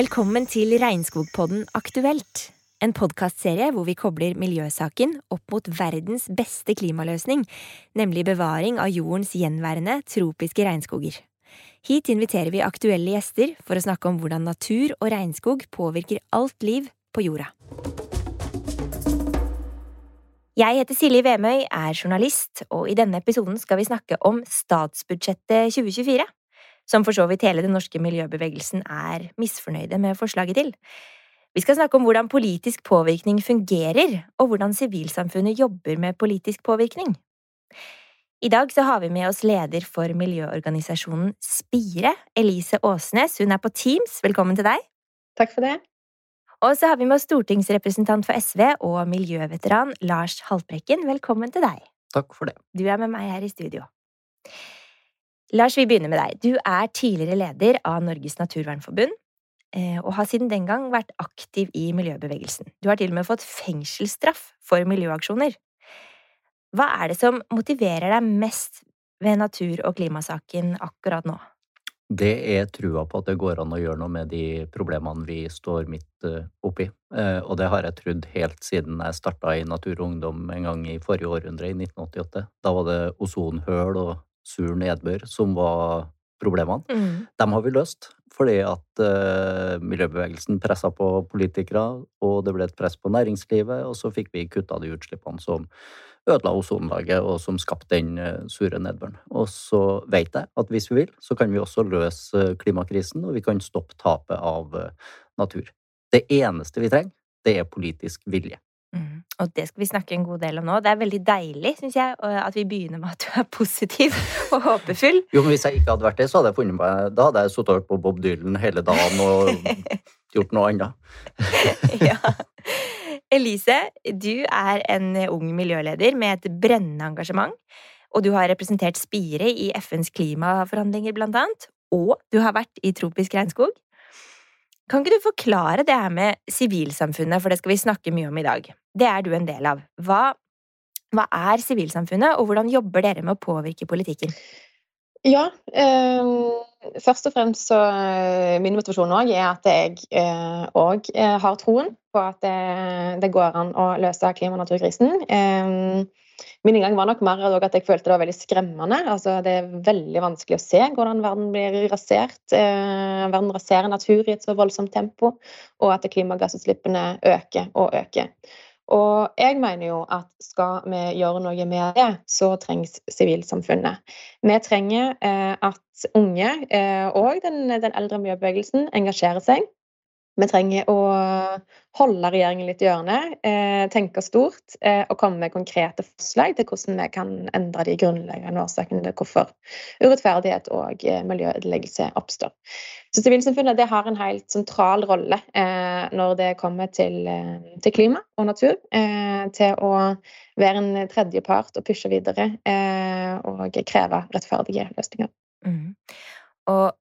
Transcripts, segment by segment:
Velkommen til Regnskogpodden Aktuelt. En podkastserie hvor vi kobler miljøsaken opp mot verdens beste klimaløsning, nemlig bevaring av jordens gjenværende tropiske regnskoger. Hit inviterer vi aktuelle gjester for å snakke om hvordan natur og regnskog påvirker alt liv på jorda. Jeg heter Silje Vemøy, er journalist, og i denne episoden skal vi snakke om statsbudsjettet 2024 som for så vidt hele den norske miljøbevegelsen er misfornøyde med forslaget til. Vi skal snakke om hvordan politisk påvirkning fungerer, og hvordan sivilsamfunnet jobber med politisk påvirkning. I dag så har vi med oss leder for miljøorganisasjonen Spire, Elise Åsnes. Hun er på Teams. Velkommen til deg. Takk for det. Og så har vi med oss stortingsrepresentant for SV og miljøveteran Lars Haltbrekken. Velkommen til deg. Takk for det. Du er med meg her i studio. Lars, vi begynner med deg. Du er tidligere leder av Norges Naturvernforbund, eh, og har siden den gang vært aktiv i miljøbevegelsen. Du har til og med fått fengselsstraff for miljøaksjoner. Hva er det som motiverer deg mest ved natur- og klimasaken akkurat nå? Det er trua på at det går an å gjøre noe med de problemene vi står midt eh, oppi. Eh, og det har jeg trodd helt siden jeg starta i Natur og Ungdom en gang i forrige århundre, i 1988. Da var det ozonhøl og sur nedbør som var problemene. Mm. Dem har vi løst fordi at uh, miljøbevegelsen pressa på politikere, og det ble et press på næringslivet, og så fikk vi kutta de utslippene som ødela ozonlaget, og som skapte den uh, sure nedbøren. Og så vet jeg at hvis vi vil, så kan vi også løse klimakrisen, og vi kan stoppe tapet av uh, natur. Det eneste vi trenger, det er politisk vilje. Og det skal vi snakke en god del om nå. Det er veldig deilig, syns jeg, at vi begynner med at du er positiv og håpefull. Jo, men hvis jeg ikke hadde vært det, så hadde jeg funnet meg Da hadde jeg sittet og hørt på Bob Dylan hele dagen og gjort noe annet. ja. Elise, du er en ung miljøleder med et brennende engasjement. Og du har representert Spire i FNs klimaforhandlinger, blant annet. Og du har vært i tropisk regnskog. Kan ikke du forklare det her med sivilsamfunnet, for det skal vi snakke mye om i dag. Det er du en del av. Hva, hva er sivilsamfunnet, og hvordan jobber dere med å påvirke politikken? Ja, eh, først og fremst så eh, Min motivasjon òg er at jeg òg eh, eh, har troen på at det, det, går an å løse klima- og naturkrisen. Eh, Min inngang var nok mer at jeg følte det var veldig skremmende. Altså, det er veldig vanskelig å se hvordan verden blir rasert. Eh, verden raserer natur i et så voldsomt tempo, og at klimagassutslippene øker og øker. Og jeg mener jo at skal vi gjøre noe med det, så trengs sivilsamfunnet. Vi trenger eh, at unge eh, og den, den eldre miljøbevegelsen engasjerer seg. Vi trenger å holde regjeringen litt i hjørnet, eh, tenke stort eh, og komme med konkrete forslag til hvordan vi kan endre de grunnleggende årsakene til hvorfor urettferdighet og eh, miljøødeleggelse oppstår. Så Sivilsamfunnet har en helt sentral rolle når det kommer til, til klima og natur. til å være en tredjepart og pushe videre og kreve rettferdige løsninger. Mm. Og eh,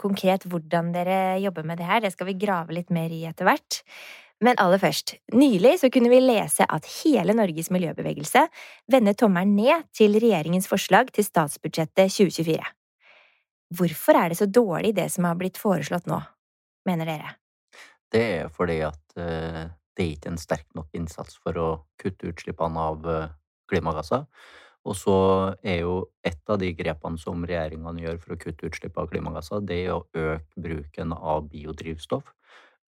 konkret hvordan dere jobber med det her. Det skal vi grave litt mer i etter hvert. Men aller først, nylig så kunne vi lese at hele Norges miljøbevegelse vender tommelen ned til regjeringens forslag til statsbudsjettet 2024. Hvorfor er det så dårlig det som har blitt foreslått nå, mener dere? Det er fordi at uh, det er ikke en sterk nok innsats for å kutte utslippene av uh, klimagasser. Og så er jo et av de grepene som regjeringene gjør for å kutte utslipp av klimagasser, det er å øke bruken av biodrivstoff,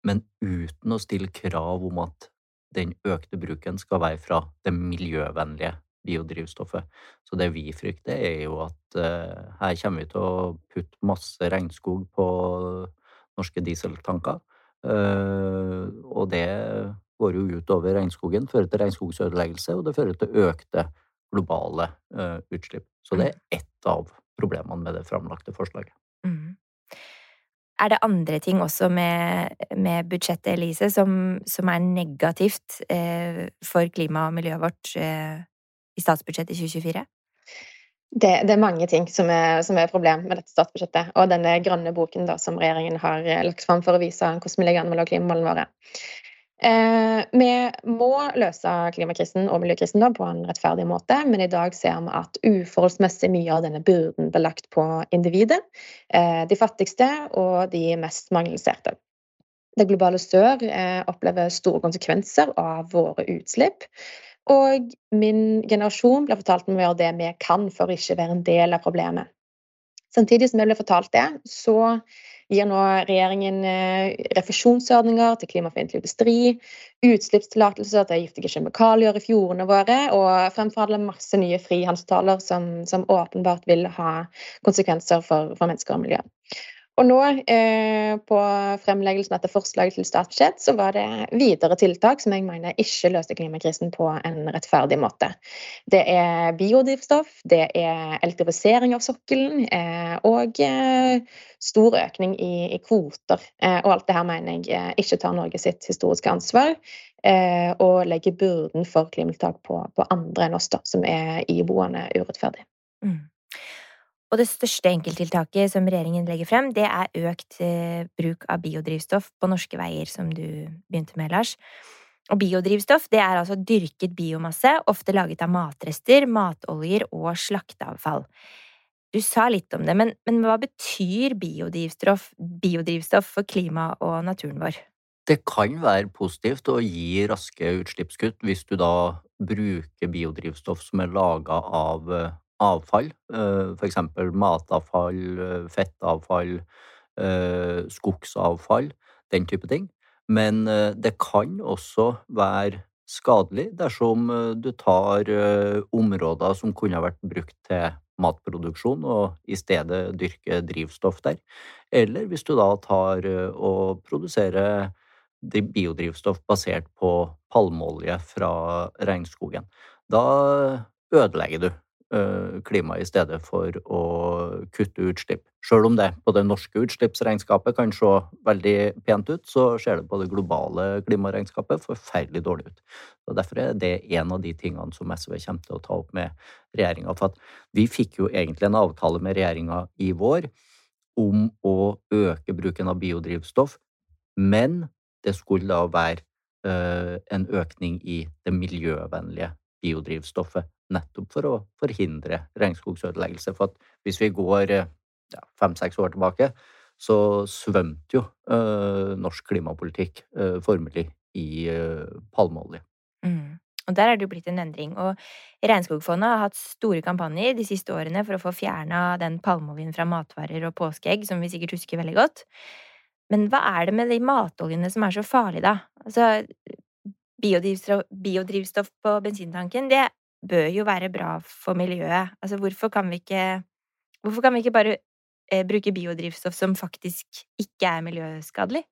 men uten å stille krav om at den økte bruken skal være fra det miljøvennlige biodrivstoffet. Så det vi frykter, er jo at uh, her kommer vi til å putte masse regnskog på norske dieseltanker. Uh, og det går jo utover regnskogen, fører til regnskogsødeleggelse, og det fører til økte globale uh, utslipp. Så det er mm. ett av problemene med det framlagte forslaget. Mm. Er det andre ting også med, med budsjettet, Elise, som, som er negativt eh, for klima og miljøet vårt eh, i statsbudsjettet i 2024? Det, det, er mange ting som er, som er problem med dette statsbudsjettet. Og denne grønne boken da, som regjeringen har eh, lagt fram for å vise hvordan vi ligger an med klimamålene våre. Eh, vi må løse klimakrisen og miljøkrisen på en rettferdig måte, men i dag ser vi at uforholdsmessig mye av denne byrden blir lagt på individet, eh, de fattigste og de mest mangelserte. Det globale sør eh, opplever store konsekvenser av våre utslipp. Og min generasjon blir fortalt om å gjøre det vi kan for ikke være en del av problemet. Samtidig som jeg ble fortalt det, så gir nå regjeringen eh, refusjonsordninger til klimafiendtlig industri, utslippstillatelser til giftige kjemikalier i fjordene våre, og fremforhandler masse nye frihandelsavtaler som, som, åpenbart vil ha konsekvenser for, for mennesker og miljø. Og nå, eh, på fremleggelsen dette forslaget til statsbudsjett, så var det videre tiltak som jeg mener ikke løste klimakrisen på en rettferdig måte. Det er biodrivstoff, det er elektrifisering av sokkelen eh, og eh, stor økning i, kvoter. Og alt det her mener jeg ikke tar Norge sitt historiske ansvar. Og legger byrden for klimatiltak på, på, andre enn oss, da, som er iboende urettferdig. Mm. Og det største enkelttiltaket som regjeringen legger frem, det er økt eh, bruk av biodrivstoff på norske veier, som du begynte med, Lars. Og biodrivstoff det er altså dyrket biomasse, ofte laget av matrester, matoljer og slakteavfall. Du sa litt om det, men, men hva betyr biodrivstoff, biodrivstoff for klimaet og naturen vår? Det kan være positivt å gi raske utslippskutt hvis du da bruker biodrivstoff som er laga av eh, avfall, eh, f.eks. matavfall, eh, fettavfall, eh, skogsavfall, den type ting. Men det kan også være skadelig dersom du tar områder som kunne vært brukt til matproduksjon, og i stedet dyrker drivstoff der. Eller hvis du da tar og produserer biodrivstoff basert på palmeolje fra regnskogen. Da ødelegger du Eh, klima i stedet for å kutte utslipp. Selv om det på det norske utslippsregnskapet kan se veldig pent ut, så ser det på det globale klimaregnskapet forferdelig dårlig ut. Og Derfor er det en av de tingene som SV kommer til å ta opp med regjeringa. For vi fikk jo egentlig en avtale med regjeringa i vår om å øke bruken av biodrivstoff, men det skulle da være uh, en økning i det miljøvennlige biodrivstoffet nettopp for å forhindre regnskogsødeleggelse. For at hvis vi går eh, ja, fem-seks år tilbake, så svømte jo øh, norsk klimapolitikk øh, formelig i øh, palmeolje. Mm. Og der er det jo blitt en endring. Og Regnskogfondet har hatt store kampanjer de siste årene for å få fjerna den palmeoljen fra matvarer og påskeegg, som vi sikkert husker veldig godt. Men hva er det med de matoljene som er så farlige, da? Altså, biodrivstoff, biodrivstoff på bensintanken, det bør jo være bra for miljøet. Altså, hvorfor kan vi ikke kan vi ikke bare eh, bruke biodrivstoff som faktisk ikke er miljøskadelig?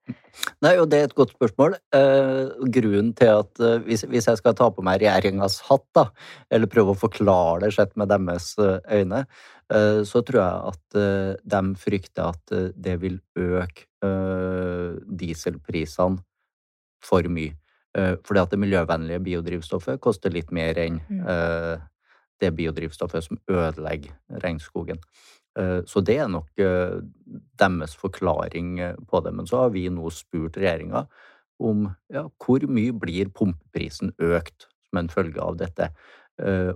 Nei, og det er et godt spørsmål. Eh, grunnen til at eh, hvis, hvis, jeg skal ta på meg regjeringas hatt, da, eller prøve å forklare det sett med deres eh, øyne, eh, så tror jeg at eh, de frykter at det vil øke dieselprisene for mye. Eh, fordi at det miljøvennlige biodrivstoffet koster litt mer enn mm. Eh, det biodrivstoffet som ødelegger regnskogen. Eh, så det er nok deres forklaring på det. Men så har vi nå spurt regjeringa om ja, hvor mye blir pumpeprisen økt som en følge av dette.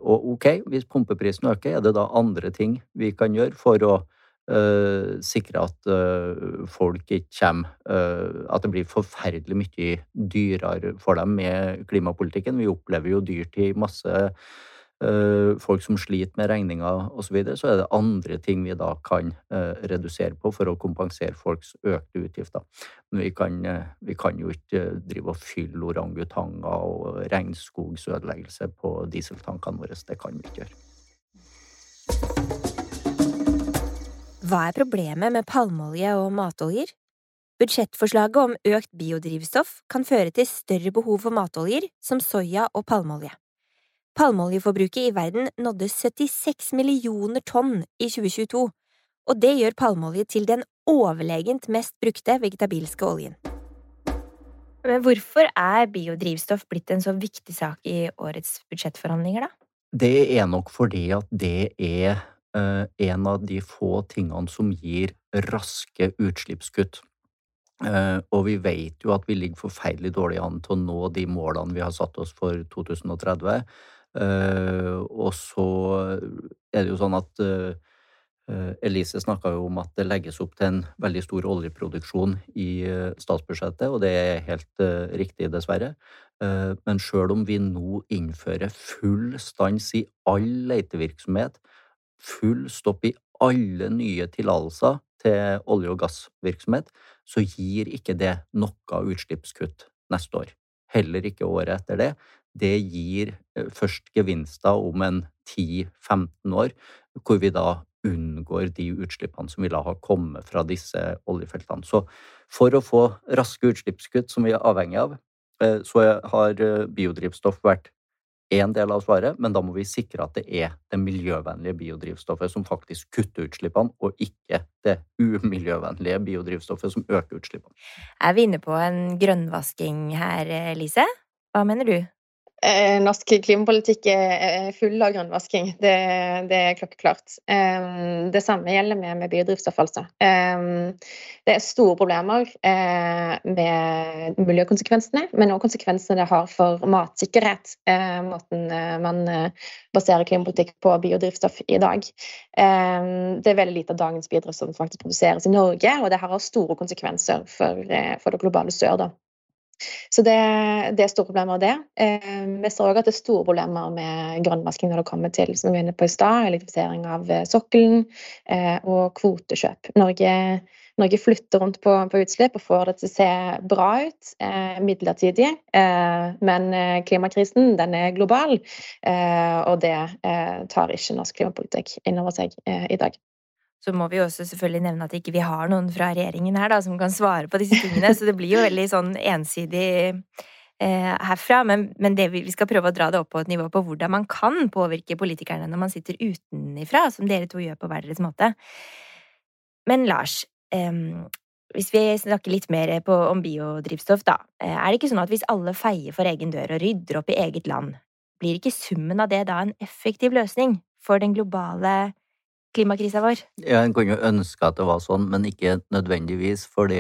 Og ok, hvis pumpeprisen øker, er det da andre ting vi kan gjøre for å sikre at uh, folk ikke kommer uh, At det blir forferdelig mye dyrere for dem med klimapolitikken. Vi opplever jo dyrtid, masse folk som sliter med regninger osv. Så, videre, så er det andre ting vi da kan redusere på for å kompensere folks økte utgifter. Men vi kan, vi kan jo ikke drive og fylle orangutanger og regnskogsødeleggelse på dieseltankene våre. Det kan vi ikke gjøre. Hva er problemet med palmeolje og matoljer? Budsjettforslaget om økt biodrivstoff kan føre til større behov for matoljer, som soya og palmeolje. Palmeoljeforbruket i verden nådde 76 millioner tonn i 2022, og det gjør palmeolje til den overlegent mest brukte vegetabilske oljen. Men hvorfor er biodrivstoff blitt en så viktig sak i årets budsjettforhandlinger, da? Det er nok fordi at det er en av de få tingene som gir raske utslippskutt. Eh, og vi vet jo at vi ligger forferdelig dårlig an til å nå de målene vi har satt oss for 2030. Eh, og så er det jo sånn at Eh, Elise snakka jo om at det legges opp til en veldig stor oljeproduksjon i eh, statsbudsjettet, og det er helt riktig, dessverre. Men sjøl om vi nå innfører full stans i all letevirksomhet, full stopp i alle nye tillatelser til olje- og gassvirksomhet, så gir ikke det noe utslippskutt neste år. Heller ikke året etter det. Det gir først gevinster om en 10-15 år, hvor vi da unngår de utslippene som ville ha kommet fra disse oljefeltene. Så for å få raske utslippskutt, som vi er avhengig av, eh, så har eh, biodrivstoff vært én del av svaret, men da må vi sikre at det er det miljøvennlige biodrivstoffet som faktisk kutter utslippene, og ikke det umiljøvennlige biodrivstoffet som øker utslippene. Er vi inne på en grønnvasking her, Lise? Hva mener du? Eh, norsk klimapolitikk er full av grønnvasking, det, det, er klokkeklart. Eh, det samme gjelder med, med biodrivstoff, altså. Eh, det er store problemer med miljøkonsekvensene, men også konsekvensene det har for matsikkerhet, måten man baserer klimapolitikk på biodrivstoff i dag. Det er veldig lite av dagens biodrivstoff som faktisk produseres i Norge, og det har store konsekvenser for, for det globale sør. da. Så det, det, er store problemer det. Eh, vi ser òg at det er store problemer med grønnvasking når det kommer til som vi var på i sted, elektrifisering av eh, sokkelen eh, og kvotekjøp. Norge, Norge flytter rundt på, på, utslipp og får det til å se bra ut, eh, midlertidig. Men klimakrisen den er global, og det tar ikke norsk klimapolitikk inn over seg i dag så må vi også selvfølgelig nevne at ikke vi har noen fra regjeringen her da, som kan svare på disse tingene. Så det blir jo veldig sånn ensidig eh, herfra. Men, men vi, vi, skal prøve å dra det opp på et nivå på hvordan man kan påvirke politikerne når man sitter utenifra, som dere to gjør på hver deres måte. Men Lars, eh, hvis vi snakker litt mer på, om biodrivstoff, da. Eh, er det ikke sånn at hvis alle feier for egen dør og rydder opp i eget land, blir ikke summen av det da en effektiv løsning for den globale klimakrisa vår. Ja, En kan jo ønske at det var sånn, men ikke nødvendigvis. For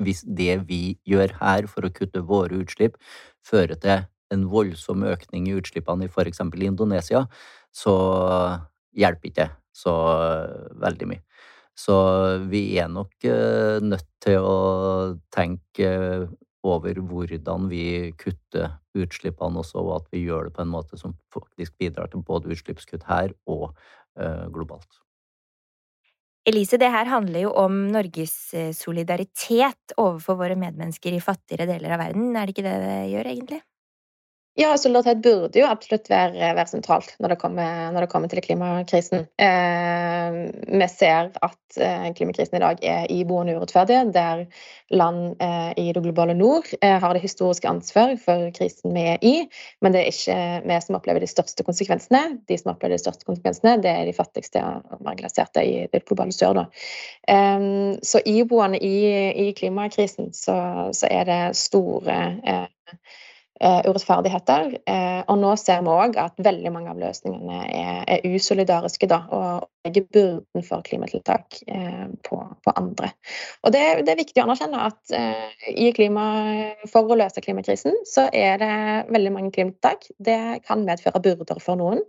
hvis det vi gjør her for å kutte våre utslipp, fører til en voldsom økning i utslippene i f.eks. Indonesia, så hjelper ikke så veldig mye. Så vi er nok eh, nødt til å tenke over hvordan vi kutter utslippene også, og at vi gjør det på en måte som faktisk bidrar til både utslippskutt her og uh, globalt. Elise, det her handler jo om Norges eh, solidaritet overfor våre medmennesker i fattigere deler av verden. Er det ikke det det gjør, egentlig? Ja, solidaritet burde jo absolutt være, være sentralt når det, kommer, når det, kommer, til klimakrisen. Eh, vi ser at eh, klimakrisen i dag er iboende urettferdig, der land eh, i det globale nord eh, har det historiske ansvar for krisen vi er i, men det er ikke vi som opplever de største konsekvensene. De som opplever de største konsekvensene, det er de fattigste og marginaliserte i det globale sør. Da. Eh, så iboende i, i klimakrisen så, så, er det store eh, urettferdigheter. Eh, og nå ser vi òg at veldig mange av løsningene er, er usolidariske da, og legger byrden for klimatiltak eh, på, på, andre. Og det, det, er viktig å anerkjenne at eh, i klima, for å løse klimakrisen, så er det veldig mange klimatiltak. Det kan medføre byrder for noen.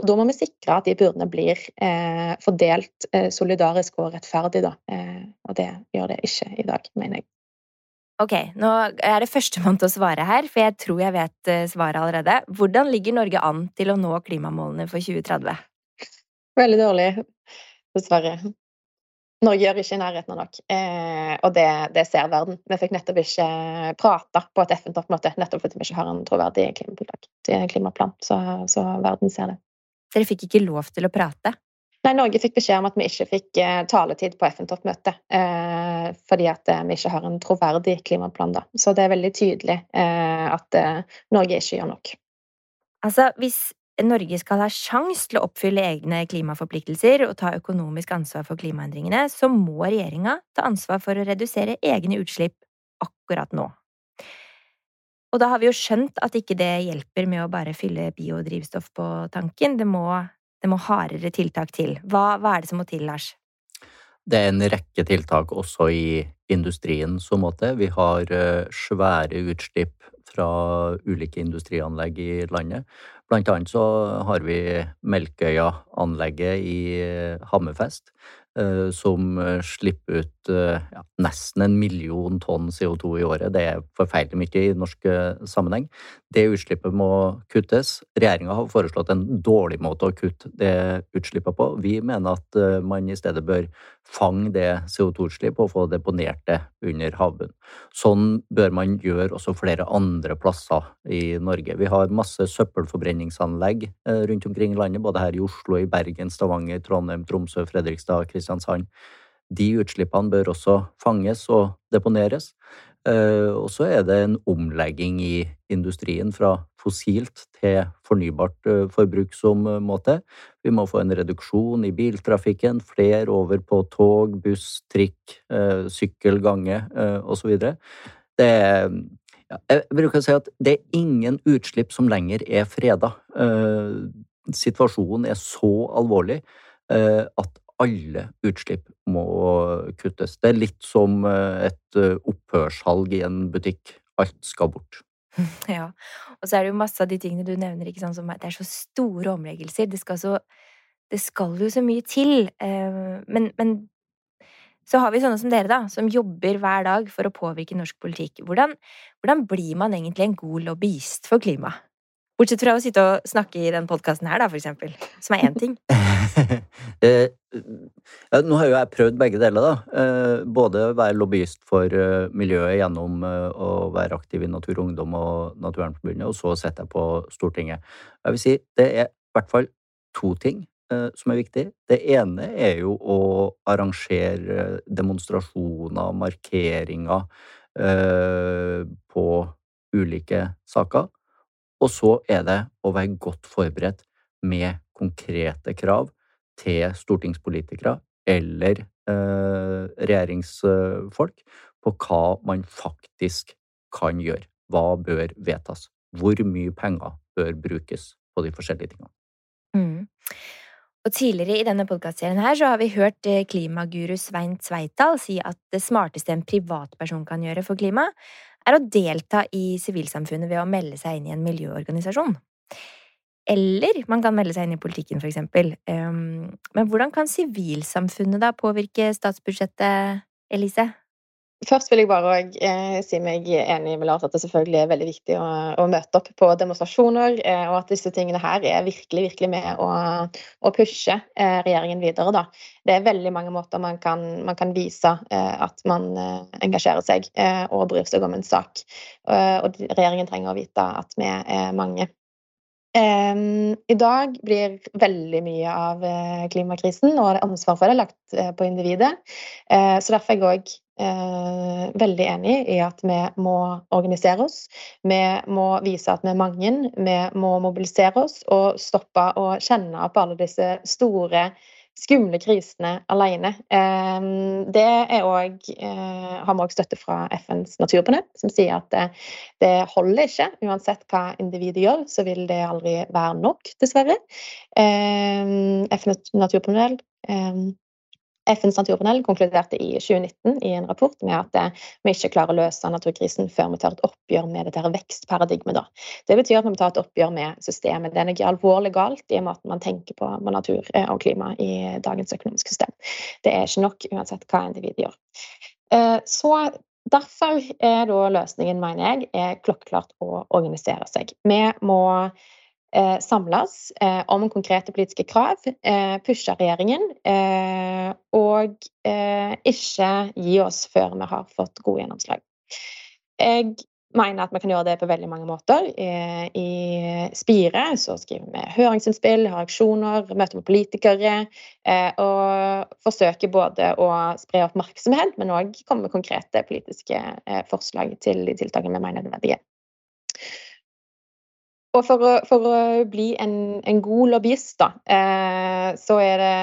og Da må vi sikre at de byrdene blir eh, fordelt eh, solidarisk og rettferdig. Da. og det gjør det ikke i dag, mener jeg. Ok, nå er det førstemann til å svare her, for jeg tror jeg vet eh, svaret allerede. Hvordan ligger Norge an til å nå klimamålene for 2030? Veldig dårlig, dessverre. Norge gjør ikke i nærheten av nok, eh, og det, det, ser verden. Vi fikk nettopp ikke prata på et FN-toppmøte, nettopp fordi vi ikke har en troverdig klimaplan, så, så verden ser det. Dere fikk ikke lov til å prate? Nei, Norge fikk beskjed om at vi ikke fikk eh, taletid på FN-toppmøtet. Eh, fordi at eh, vi ikke har en troverdig klimaplan. da. Så det er veldig tydelig at Norge ikke gjør nok. Altså, hvis Norge skal ha sjanse til å oppfylle egne klimaforpliktelser og ta økonomisk ansvar for klimaendringene, så må regjeringa ta ansvar for å redusere egne utslipp akkurat nå. Og da har vi jo skjønt at ikke det hjelper med å bare fylle biodrivstoff på tanken. Det må det må hardere tiltak til. Hva, hva er det som må til, Lars? Det er en rekke tiltak også i industrien så måte. Vi har eh, svære utslipp fra ulike industrianlegg i landet. Blant annet så har vi Melkøya-anlegget i Hammerfest, Eh, som eh, slipper ut eh, ja, nesten en million tonn CO2 i året. Det er forferdelig mye i norsk sammenheng. Det utslippet må kuttes. Regjeringa har foreslått en dårlig måte å kutte det utslippet på. Vi mener at man i stedet bør fange det CO2-utslippet og få deponert det under havbunnen. Sånn bør man gjøre også flere andre plasser i Norge. Vi har masse søppelforbrenningsanlegg rundt omkring i landet, både her i Oslo, i Bergen, Stavanger, Trondheim, Tromsø, Fredrikstad, Kristiansand. De utslippene bør også fanges og deponeres. Eh, og så er det en omlegging i industrien fra fossilt til fornybart eh, forbruk som eh, må til. Vi må få en reduksjon i biltrafikken, flere over på tog, buss, trikk, sykkel, gange osv. Det jeg bruker å si at det er ingen utslipp som lenger er freda. Situasjonen er så alvorlig at alle utslipp må kuttes. Det er litt som eh, et eh, opphørssalg i en butikk. Alt skal bort. Ja, og så er det jo masse av de tingene du nevner, ikke sant, som det er så store omleggelser. Det skal, så, det skal jo så mye til. Eh, men, men så har vi sånne som dere, da, som jobber hver dag for å påvirke norsk politikk. Hvordan, hvordan blir man egentlig en god lobbyist for klimaet? Bortsett fra å sitte og snakke i den podkasten her, da, for eksempel. Som er én ting. Eh, nå har jo jeg prøvd begge deler, da. Eh, både å være lobbyist for eh, miljøet gjennom å være aktiv i Natur og Ungdom og Naturvernforbundet, og så sitter jeg på Stortinget. Jeg vil si det er i hvert fall to ting som er viktig. Det ene er jo å arrangere demonstrasjoner, markeringer på ulike saker. Og så er det å være godt forberedt med konkrete krav til stortingspolitikere eller eh, regjeringsfolk på hva man faktisk kan gjøre. Hva bør vedtas? Hvor mye penger bør brukes på de forskjellige tingene? Mm. Og Tidligere i denne podkastserien har vi hørt eh, klimaguru Svein Tveital si at det smarteste en privatperson kan gjøre for klimaet, er å delta i sivilsamfunnet ved å melde seg inn i en miljøorganisasjon. Eller man kan melde seg inn i politikken, for eksempel. Ehm, men hvordan kan sivilsamfunnet da påvirke statsbudsjettet, Elise? Først vil jeg bare eh, si meg enig med Lars at det selvfølgelig er veldig viktig å, å møte opp på demonstrasjoner, eh, og at disse tingene her er virkelig virkelig med å, å pushe eh, regjeringen videre. Da. Det er veldig mange måter man kan, man kan vise eh, at man eh, engasjerer seg eh, og bryr seg om en sak. og regjeringen trenger å vite at vi er mange. I dag blir veldig mye av klimakrisen og ansvaret for det lagt på individet. Så derfor er jeg òg eh, veldig enig i at vi må organisere oss. Vi må vise at vi er mange. Vi må mobilisere oss og stoppe å kjenne på alle disse store skumle krisene alene. Eh, det er også, eh, har vi òg støtte fra FNs naturpanel, som sier at det, det, holder ikke. Uansett hva individet gjør, så vil det aldri være nok, dessverre. Eh, FNs naturpanel FNs naturpanel konkluderte i 2019 i en rapport med at eh, vi ikke klarer å løse naturkrisen før vi tar et oppgjør med dette vekstparadigmet. Det betyr at vi må ta et oppgjør med systemet. Det er noe alvorlig galt i måten man tenker på med natur eh, og klima i dagens økonomiske system. Det er ikke nok uansett hva individet gjør. Eh, så Derfor er da løsningen, mener jeg, er klokkeklart å organisere seg. Vi må samles eh, om konkrete politiske krav, eh, pushe regjeringen, eh, og eh, ikke gi oss før vi har fått gode gjennomslag. Jeg mener at vi kan gjøre det på veldig mange måter. Eh, I Spire så skriver vi høringsinnspill, har aksjoner, møter med politikere. Og forsøker både å spre oppmerksomhet, men òg komme med konkrete politiske forslag til de tiltakene vi mener er nødvendige. Og for å, for å bli en, en, god lobbyist, da, eh, så er det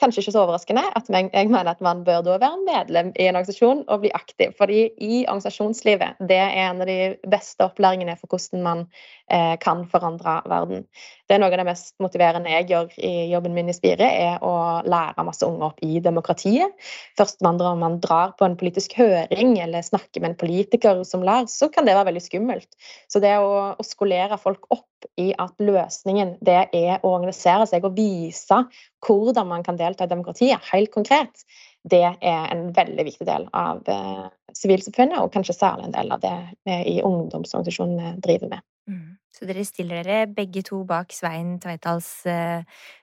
kanskje ikke så overraskende at jeg, jeg mener at man bør da være medlem i en organisasjon og bli aktiv. Fordi i organisasjonslivet det er en av de beste opplæringene for hvordan man eh, kan forandre verden. Det er noe av det mest motiverende jeg gjør i jobben min i Spire, er å lære masse unge opp i demokratiet. Først man, man drar på en politisk høring eller snakker med en politiker som lærer, så kan det være veldig skummelt. Så det å, å skolere folk opp i at løsningen det er å organisere seg og vise hvordan man kan delta i demokratiet, helt konkret, det er en veldig viktig del av eh, sivilsamfunnet, og kanskje særlig en del av det vi i ungdomsorganisasjonene driver med. Mm. Så dere stiller dere begge to bak Svein Tveitals uh,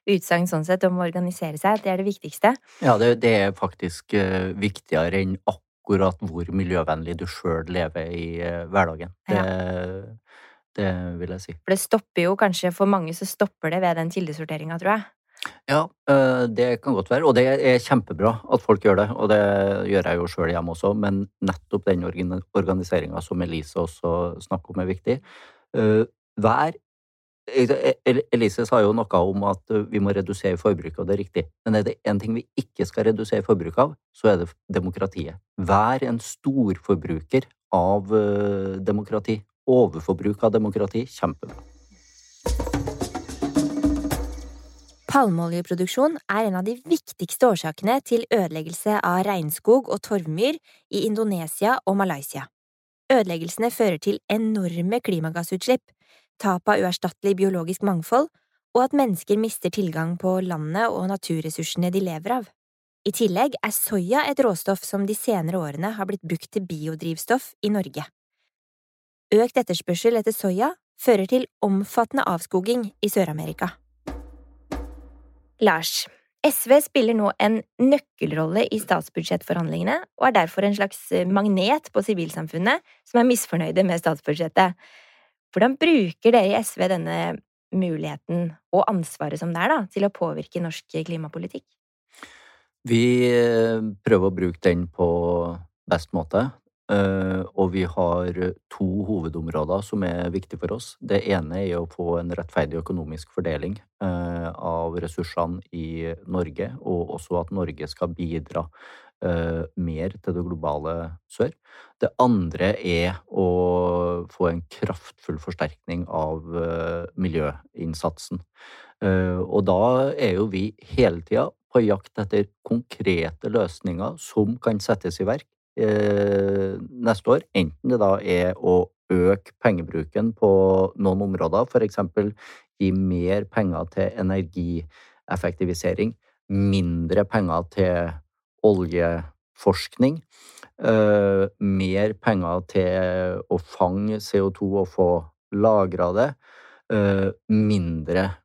utsagn sånn sett om å organisere seg. Det er det viktigste? Ja, det, det er faktisk uh, viktigere enn akkurat hvor miljøvennlig du sjøl lever i uh, hverdagen. Det, ja. det, vil jeg si. For det stopper jo kanskje For mange så stopper det ved den kildesorteringa, tror jeg. Ja, det kan godt være. Og det er kjempebra at folk gjør det. Og det gjør jeg jo sjøl hjemme også, men nettopp den organiseringa som Elise også snakker om, er viktig. Eh, hver Elise sa jo noe om at vi må redusere forbruket, og det er riktig. Men er det én ting vi ikke skal redusere forbruket av, så er det demokratiet. Vær en storforbruker av eh, demokrati. Overforbruk av demokrati. Kjempebra. Palmeoljeproduksjon er en av de viktigste årsakene til ødeleggelse av regnskog og torvmyr i Indonesia og Malaysia. Ødeleggelsene fører til enorme klimagassutslipp, tap av uerstattelig biologisk mangfold og at mennesker mister tilgang på landet og naturressursene de lever av. I tillegg er soya et råstoff som de senere årene har blitt brukt til biodrivstoff i Norge. Økt etterspørsel etter soya fører til omfattende avskoging i Sør-Amerika. Lars, SV spiller nå en nøkkelrolle i statsbudsjettforhandlingene og er derfor en slags magnet på sivilsamfunnet som er misfornøyde med statsbudsjettet. Hvordan bruker dere i SV denne muligheten og ansvaret som det er da, til å påvirke norsk klimapolitikk? Vi eh, prøver å bruke den på best måte. Eh, og vi har to hovedområder som er viktige for oss. Det ene er å få en rettferdig økonomisk fordeling eh, av ressursene i Norge, og også at Norge skal bidra eh, mer til det globale sør. Det andre er å få en kraftfull forsterkning av miljøinnsatsen. Og da er jo vi hele tida på jakt etter konkrete løsninger som kan settes i verk Eh, neste år, enten det da er å øke pengebruken på noen områder, f.eks. gi mer penger til energieffektivisering, mindre penger til oljeforskning, eh, mer penger til å fange CO2 og få lagra det, eh, mindre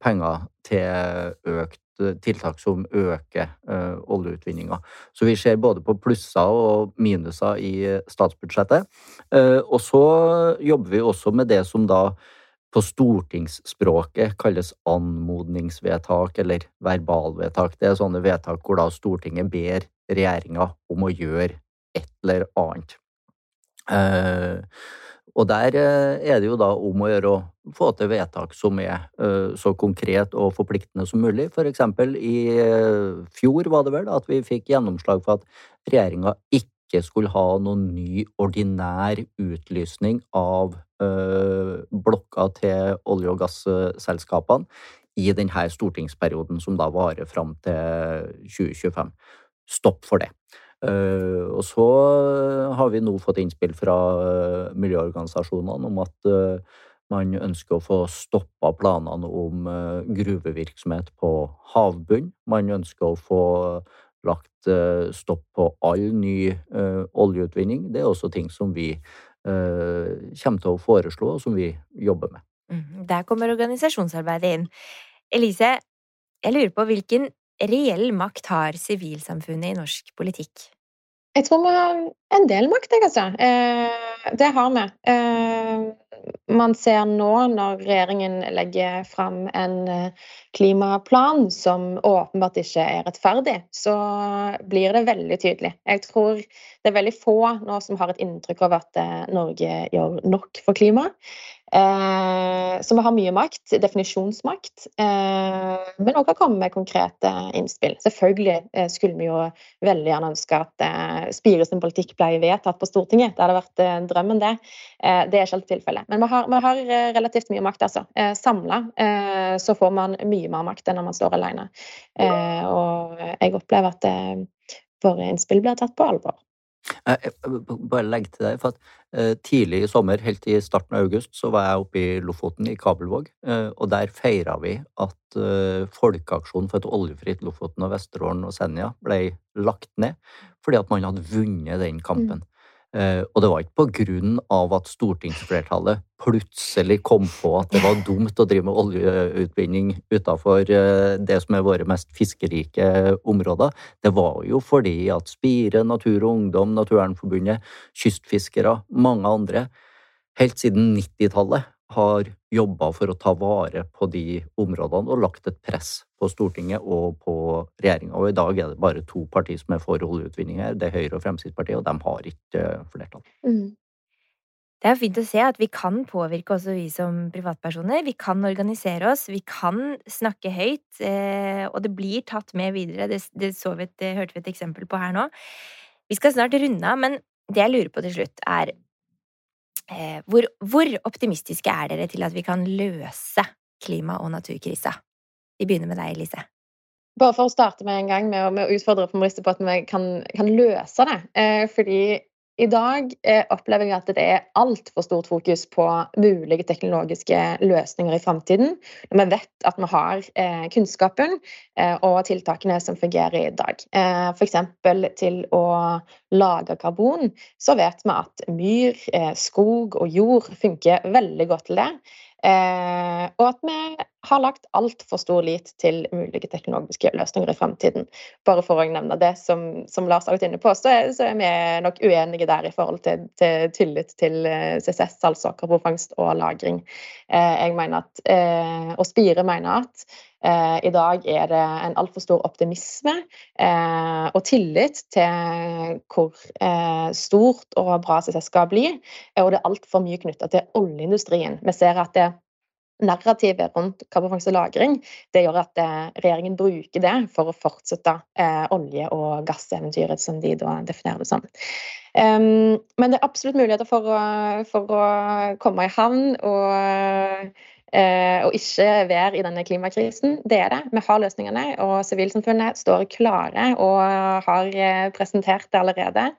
penger til økt Eh, tiltak som øker uh, oljeutvinninga. Så vi ser både på plusser og minuser i statsbudsjettet. Uh, og så jobber vi også med det som da på stortingsspråket kalles anmodningsvedtak eller verbalvedtak. Det er sånne vedtak hvor da Stortinget ber regjeringa om å gjøre et eller annet. Og der eh, er det jo da om å gjøre å få til vedtak som er eh, så konkret og forpliktende som mulig. For eksempel i eh, fjor var det vel at vi fikk gjennomslag for at regjeringa ikke skulle ha noen ny ordinær utlysning av blokka til olje- og gasselskapene i denne stortingsperioden som da varer fram til 2025. Stopp for det. Eh, og så har vi nå fått innspill fra eh, miljøorganisasjonene om at eh, man ønsker å få stoppa planene om gruvevirksomhet på havbunn. Man ønsker å få lagt stopp på all ny oljeutvinning. Det er også ting som vi kommer til å foreslå, og som vi jobber med. Mm, der kommer organisasjonsarbeidet inn. Elise, jeg lurer på hvilken reell makt har sivilsamfunnet i norsk politikk? Jeg tror vi har en del makt, jeg, altså. Eh, det har vi. Eh, man ser nå, når regjeringen legger fram en eh, klimaplan som åpenbart ikke er rettferdig, så blir det veldig tydelig. Jeg tror det er veldig få nå som har et inntrykk av at Norge gjør nok for klimaet. Eh, vi har mye makt, definisjonsmakt, eh, men òg kan komme med konkrete innspill. Selvfølgelig eh, skulle vi jo veldig gjerne ønske at eh, sin politikk ble vedtatt på Stortinget. Det hadde vært eh, drømmen, det. Eh, det er ikke alltid tilfellet. Men vi har, vi har, relativt mye makt, altså. Eh, Samla så får man mye mer makt enn når man står alene. og jeg opplever at våre innspill blir tatt på alvor. Jeg bare legge til deg, for at eh, tidlig i sommer, helt i starten av august, så var jeg oppe i Lofoten, i Kabelvåg, eh, og der feira vi at eh, Folkeaksjonen for et oljefritt Lofoten og Vesterålen og Senja ble lagt ned fordi at man hadde vunnet den kampen. Eh, og det var ikke på grunn av at stortingsflertallet plutselig kom på at det var dumt å drive med oljeutvinning utafor eh, det som er våre mest fiskerike områder. Det var jo fordi at Spire, Natur og Ungdom, Naturvernforbundet, kystfiskere, mange andre, helt siden 90-tallet har jobba for å ta vare på de områdene og lagt et press på Stortinget og på regjeringa. Og i dag er det bare to partier som er for oljeutvinning her. Det er Høyre og Fremskrittspartiet, og de har ikke eh, flertall. Mm. Det er fint å se at vi kan påvirke også vi som privatpersoner. Vi kan organisere oss, vi kan snakke høyt, eh, og det blir tatt med videre. Det, det, vi, det hørte vi et eksempel på her nå. Vi skal snart runde av, men det jeg lurer på til slutt, er hvor, hvor, optimistiske er dere til at vi kan løse klima- og naturkrisa? Vi begynner med deg, Lise. Bare for å starte med en gang med å, med å utfordre på at vi kan, kan løse det. Eh, fordi i dag eh, opplever jeg at det er altfor stort fokus på mulige teknologiske løsninger i framtiden. Når vi vet at vi har eh, kunnskapen eh, og tiltakene som fungerer i dag. Eh, F.eks. til å lage karbon, så vet vi at myr, skog og jord funker veldig godt til det. Og at vi har lagt altfor stor lit til mulige teknologiske løsninger i fremtiden. Bare for å nevne det som, som Lars har vært inne på, så er, så er, vi nok uenige der i forhold til, til tillit til eh, CCS, altså karbonfangst og -lagring. Eh, jeg mener at, eh, og Spire mener at I dag er det en altfor stor optimisme og tillit til hvor stort og bra CCS skal bli, og det er altfor mye knytta til oljeindustrien. Vi ser at det narrativet rundt karbonfangst og -lagring det gjør at regjeringen bruker det for å fortsette olje- og gasseventyret, som de da definerer det som. Um, men det er absolutt muligheter for å, for å komme i havn og eh, og ikke være i denne klimakrisen. Det er det. Vi har løsningene, og sivilsamfunnet står klare og har eh, presentert det allerede.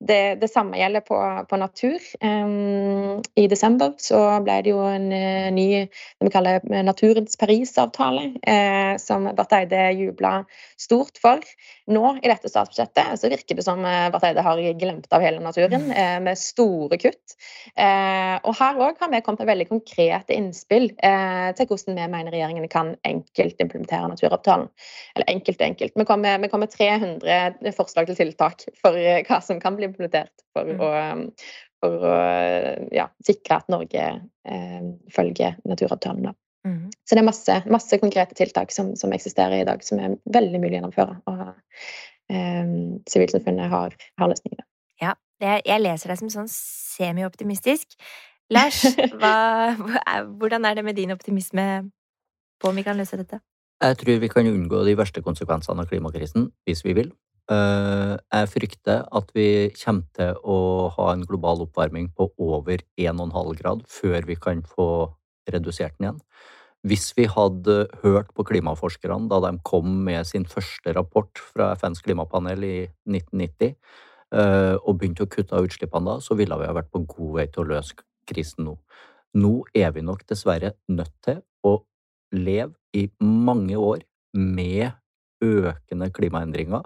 Det, det, samme gjelder på, på natur. Um, I desember så ble det jo en uh, ny det vi kaller Naturens Parisavtale, uh, som Barth Eide jubla stort for. Nå i dette statsbudsjettet så virker det som uh, Barth Eide har glemt av hele naturen, med store kutt. og her òg har vi kommet med veldig konkrete innspill til hvordan vi mener regjeringen kan enkelt implementere naturavtalen. Eller enkelt og enkelt. Vi kommer, vi kommer 300 forslag til tiltak for hva som kan bli implementert for mm. å, for å ja, sikre at Norge eh, følger naturavtalen. Mm. Så det er masse, masse konkrete tiltak som, som, eksisterer i dag, som er veldig mulig å gjennomføre. Og eh, har, har løsningene. Ja, jeg, jeg leser deg som sånn semi-optimistisk. Lars, hva, hvordan er det med din optimisme på om vi kan løse dette? Jeg tror vi kan unngå de verste konsekvensene av klimakrisen hvis vi vil. Eh, jeg frykter at vi kommer til å ha en global oppvarming på over 1,5 grad før vi kan få redusert den igjen. Hvis vi hadde hørt på klimaforskerne da de kom med sin første rapport fra FNs klimapanel i 1990, eh, og begynte å kutte av utslippene da, så ville vi ha vært på god vei til å løse krisen nå. Nå er vi nok dessverre nødt til å leve i mange år med økende klimaendringer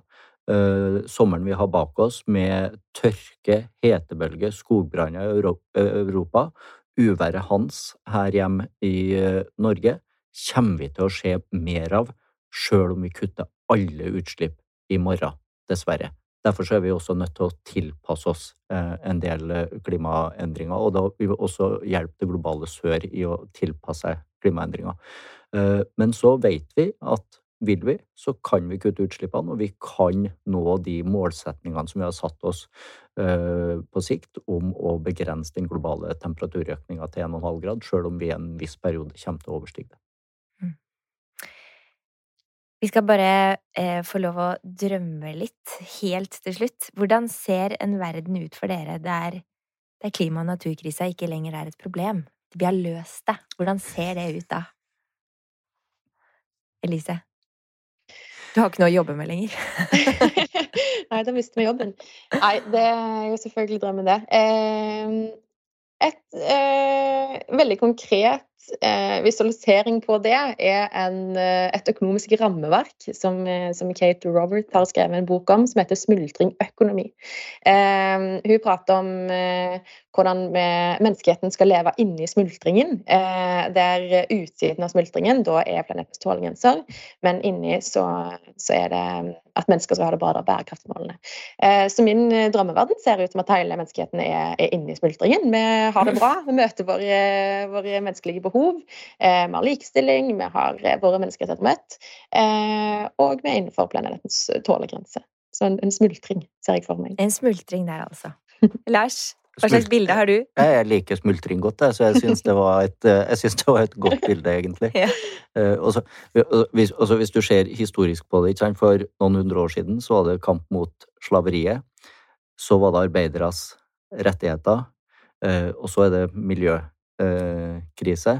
uh, sommeren vi har bak oss, med tørke, hetebølge, skogbranner i Europa, uværet Hans her hjemme i uh, Norge, kommer vi til å se mer av, sjøl om vi kutter alle utslipp i morgen, dessverre. Derfor er vi også nødt til å tilpasse oss en del klimaendringer, og da vil vi også hjelpe det globale sør i å tilpasse seg klimaendringer. Men så vet vi at vil vi, så kan vi kutte utslippene, og vi kan nå de målsetningene som vi har satt oss uh, på sikt om å begrense den globale temperaturøkninga til 1,5 grad, sjøl om vi i en viss periode kommer til å overstige det. Mm. Vi skal bare eh, få lov å drømme litt helt til slutt. Hvordan ser en verden ut for dere der, der klima- og naturkrisa ikke lenger er et problem? Vi har løst det. Hvordan ser det ut da? Elise? Du har ikke noe å jobbe med lenger? Nei, da mister vi jobben. Nei, det er jo selvfølgelig drømmen, det. Ehm, et eh, veldig konkret eh, visualisering på det er en, eh, et økonomisk rammeverk som, eh, som, Kate Robert har skrevet en bok om, som heter 'Smultringøkonomi'. Eh, hun prater om eh, hvordan menneskeheten skal leve inni smultringen. Eh, der utsiden av smultringen da er planetens tålegrenser, men inni så, så, er det at mennesker skal ha det bra, da bærekraftsmålene. så min drømmeverden ser ut som at hele menneskeheten er, er i smultringen. Vi har det bra, vi møter våre, våre menneskelige behov. Eh, vi har likestilling, vi har eh, våre menneskerettigheter møtt. Eh, og vi er innenfor planetens tålegrense. Så en, en, smultring ser jeg for meg. En smultring der, altså. Lars, hva slags bilde har du? Jeg liker smultring godt, så jeg syns det, det, var et godt bilde, egentlig. ja. og så, hvis, hvis du ser historisk på det, for noen hundre år siden så var det kamp mot slaveriet. Så var det arbeideres rettigheter, og så er det miljøkrise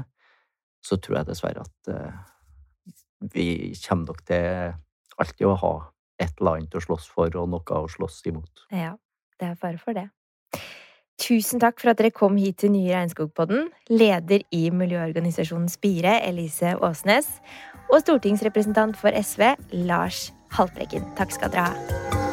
så tror jeg dessverre at vi kommer nok til alltid å ha et eller annet å slåss for og noe å slåss imot. Ja, det er fare for det. Tusen takk for at dere kom hit til Nye Regnskogpodden, leder i miljøorganisasjonen Spire, Elise Åsnes, og stortingsrepresentant for SV, Lars Haltbrekken. Takk skal dere ha.